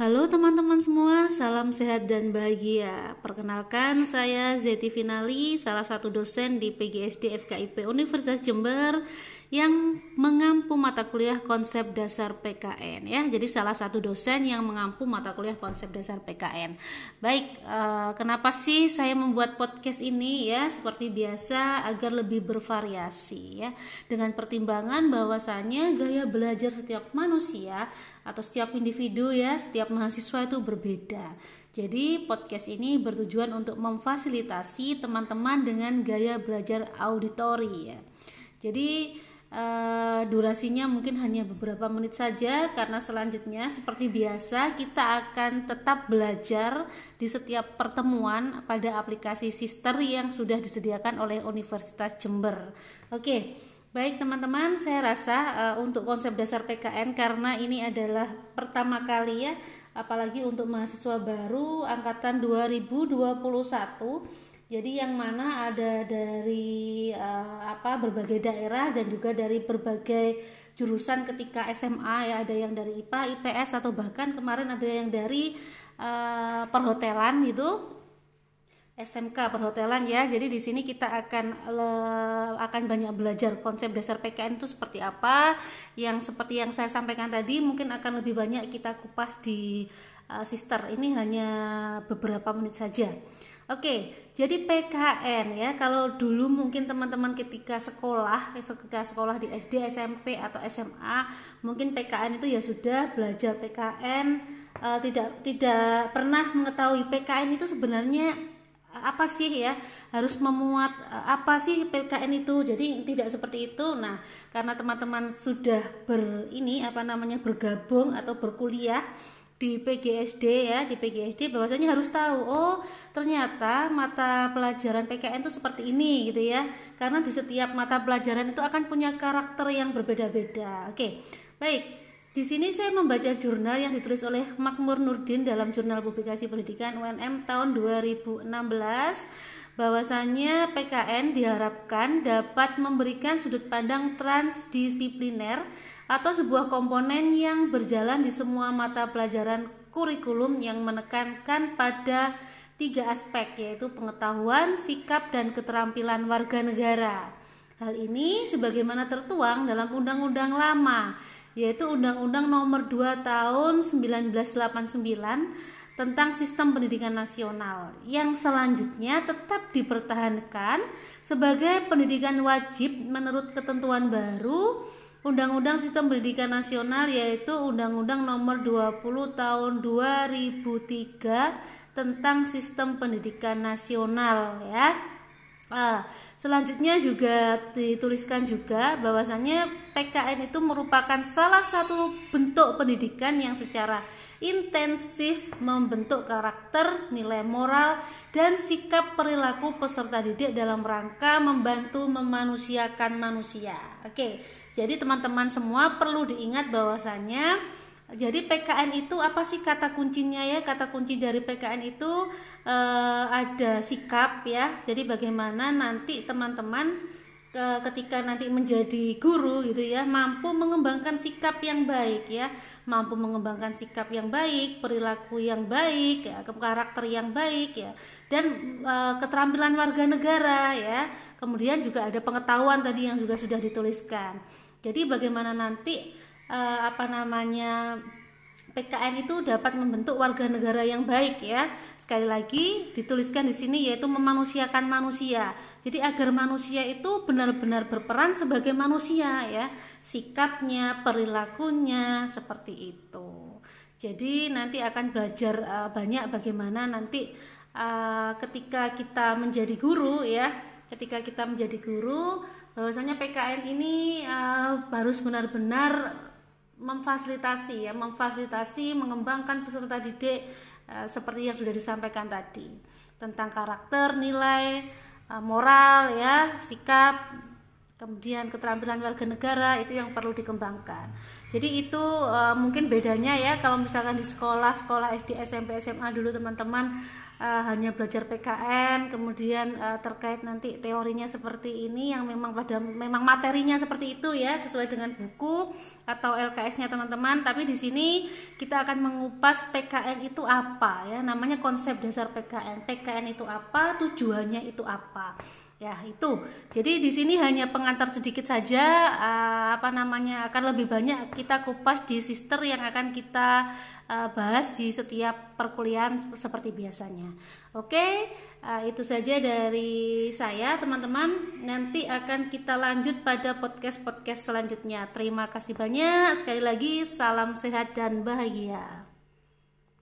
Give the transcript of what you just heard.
Halo teman-teman semua, salam sehat dan bahagia. Perkenalkan, saya Zeti Finali, salah satu dosen di PGSD FKIP Universitas Jember yang mengampu mata kuliah konsep dasar PKN ya. Jadi salah satu dosen yang mengampu mata kuliah konsep dasar PKN. Baik, eh, kenapa sih saya membuat podcast ini ya? Seperti biasa agar lebih bervariasi ya. Dengan pertimbangan bahwasanya gaya belajar setiap manusia atau setiap individu ya, setiap mahasiswa itu berbeda. Jadi podcast ini bertujuan untuk memfasilitasi teman-teman dengan gaya belajar auditori ya. Jadi uh, durasinya mungkin hanya beberapa menit saja karena selanjutnya seperti biasa kita akan tetap belajar di setiap pertemuan pada aplikasi Sister yang sudah disediakan oleh Universitas Jember. Oke. Baik teman-teman, saya rasa uh, untuk konsep dasar PKN karena ini adalah pertama kali ya, apalagi untuk mahasiswa baru angkatan 2021 jadi yang mana ada dari uh, apa berbagai daerah dan juga dari berbagai jurusan ketika SMA ya ada yang dari IPA, IPS atau bahkan kemarin ada yang dari uh, perhotelan gitu. SMK perhotelan ya. Jadi di sini kita akan le, akan banyak belajar konsep dasar PKN itu seperti apa. Yang seperti yang saya sampaikan tadi mungkin akan lebih banyak kita kupas di uh, sister. Ini hanya beberapa menit saja. Oke, jadi PKN ya. Kalau dulu mungkin teman-teman ketika sekolah, ketika sekolah di SD, SMP atau SMA, mungkin PKN itu ya sudah belajar PKN uh, eh, tidak tidak pernah mengetahui PKN itu sebenarnya apa sih ya harus memuat uh, apa sih PKN itu? Jadi tidak seperti itu. Nah karena teman-teman sudah ber ini apa namanya bergabung atau berkuliah di PGSD ya di PGSD bahwasanya harus tahu oh ternyata mata pelajaran PKN itu seperti ini gitu ya. Karena di setiap mata pelajaran itu akan punya karakter yang berbeda-beda. Oke baik di sini saya membaca jurnal yang ditulis oleh Makmur Nurdin dalam jurnal publikasi pendidikan UNM tahun 2016 bahwasanya PKN diharapkan dapat memberikan sudut pandang transdisipliner atau sebuah komponen yang berjalan di semua mata pelajaran kurikulum yang menekankan pada tiga aspek yaitu pengetahuan, sikap, dan keterampilan warga negara. Hal ini sebagaimana tertuang dalam undang-undang lama yaitu Undang-Undang Nomor 2 Tahun 1989 tentang Sistem Pendidikan Nasional yang selanjutnya tetap dipertahankan sebagai pendidikan wajib menurut ketentuan baru Undang-Undang Sistem Pendidikan Nasional yaitu Undang-Undang Nomor 20 Tahun 2003 tentang Sistem Pendidikan Nasional ya. Nah, selanjutnya juga dituliskan juga bahwasannya PKN itu merupakan salah satu bentuk pendidikan yang secara intensif membentuk karakter, nilai moral, dan sikap perilaku peserta didik dalam rangka membantu memanusiakan manusia. Oke, jadi teman-teman semua perlu diingat bahwasanya jadi PKN itu apa sih kata kuncinya ya? Kata kunci dari PKN itu eh, ada sikap ya. Jadi bagaimana nanti teman-teman ketika nanti menjadi guru gitu ya mampu mengembangkan sikap yang baik ya mampu mengembangkan sikap yang baik perilaku yang baik ya karakter yang baik ya dan e, keterampilan warga negara ya kemudian juga ada pengetahuan tadi yang juga sudah dituliskan jadi bagaimana nanti e, apa namanya PKN itu dapat membentuk warga negara yang baik ya. Sekali lagi dituliskan di sini yaitu memanusiakan manusia. Jadi agar manusia itu benar-benar berperan sebagai manusia ya. Sikapnya, perilakunya seperti itu. Jadi nanti akan belajar uh, banyak bagaimana nanti uh, ketika kita menjadi guru ya. Ketika kita menjadi guru bahwasanya PKN ini uh, harus benar-benar memfasilitasi ya memfasilitasi mengembangkan peserta didik uh, seperti yang sudah disampaikan tadi. Tentang karakter nilai uh, moral ya sikap kemudian keterampilan warga negara itu yang perlu dikembangkan Jadi itu uh, mungkin bedanya ya kalau misalkan di sekolah, sekolah SD, SMP, SMA dulu teman-teman uh, hanya belajar PKN, kemudian uh, terkait nanti teorinya seperti ini yang memang pada memang materinya seperti itu ya sesuai dengan buku atau LKS-nya teman-teman. Tapi di sini kita akan mengupas PKN itu apa ya, namanya konsep dasar PKN. PKN itu apa, tujuannya itu apa. Ya, itu. Jadi di sini hanya pengantar sedikit saja uh, apa namanya akan lebih banyak kita kupas di sister yang akan kita uh, bahas di setiap perkuliahan seperti biasanya. Oke, uh, itu saja dari saya teman-teman. Nanti akan kita lanjut pada podcast-podcast selanjutnya. Terima kasih banyak. Sekali lagi salam sehat dan bahagia.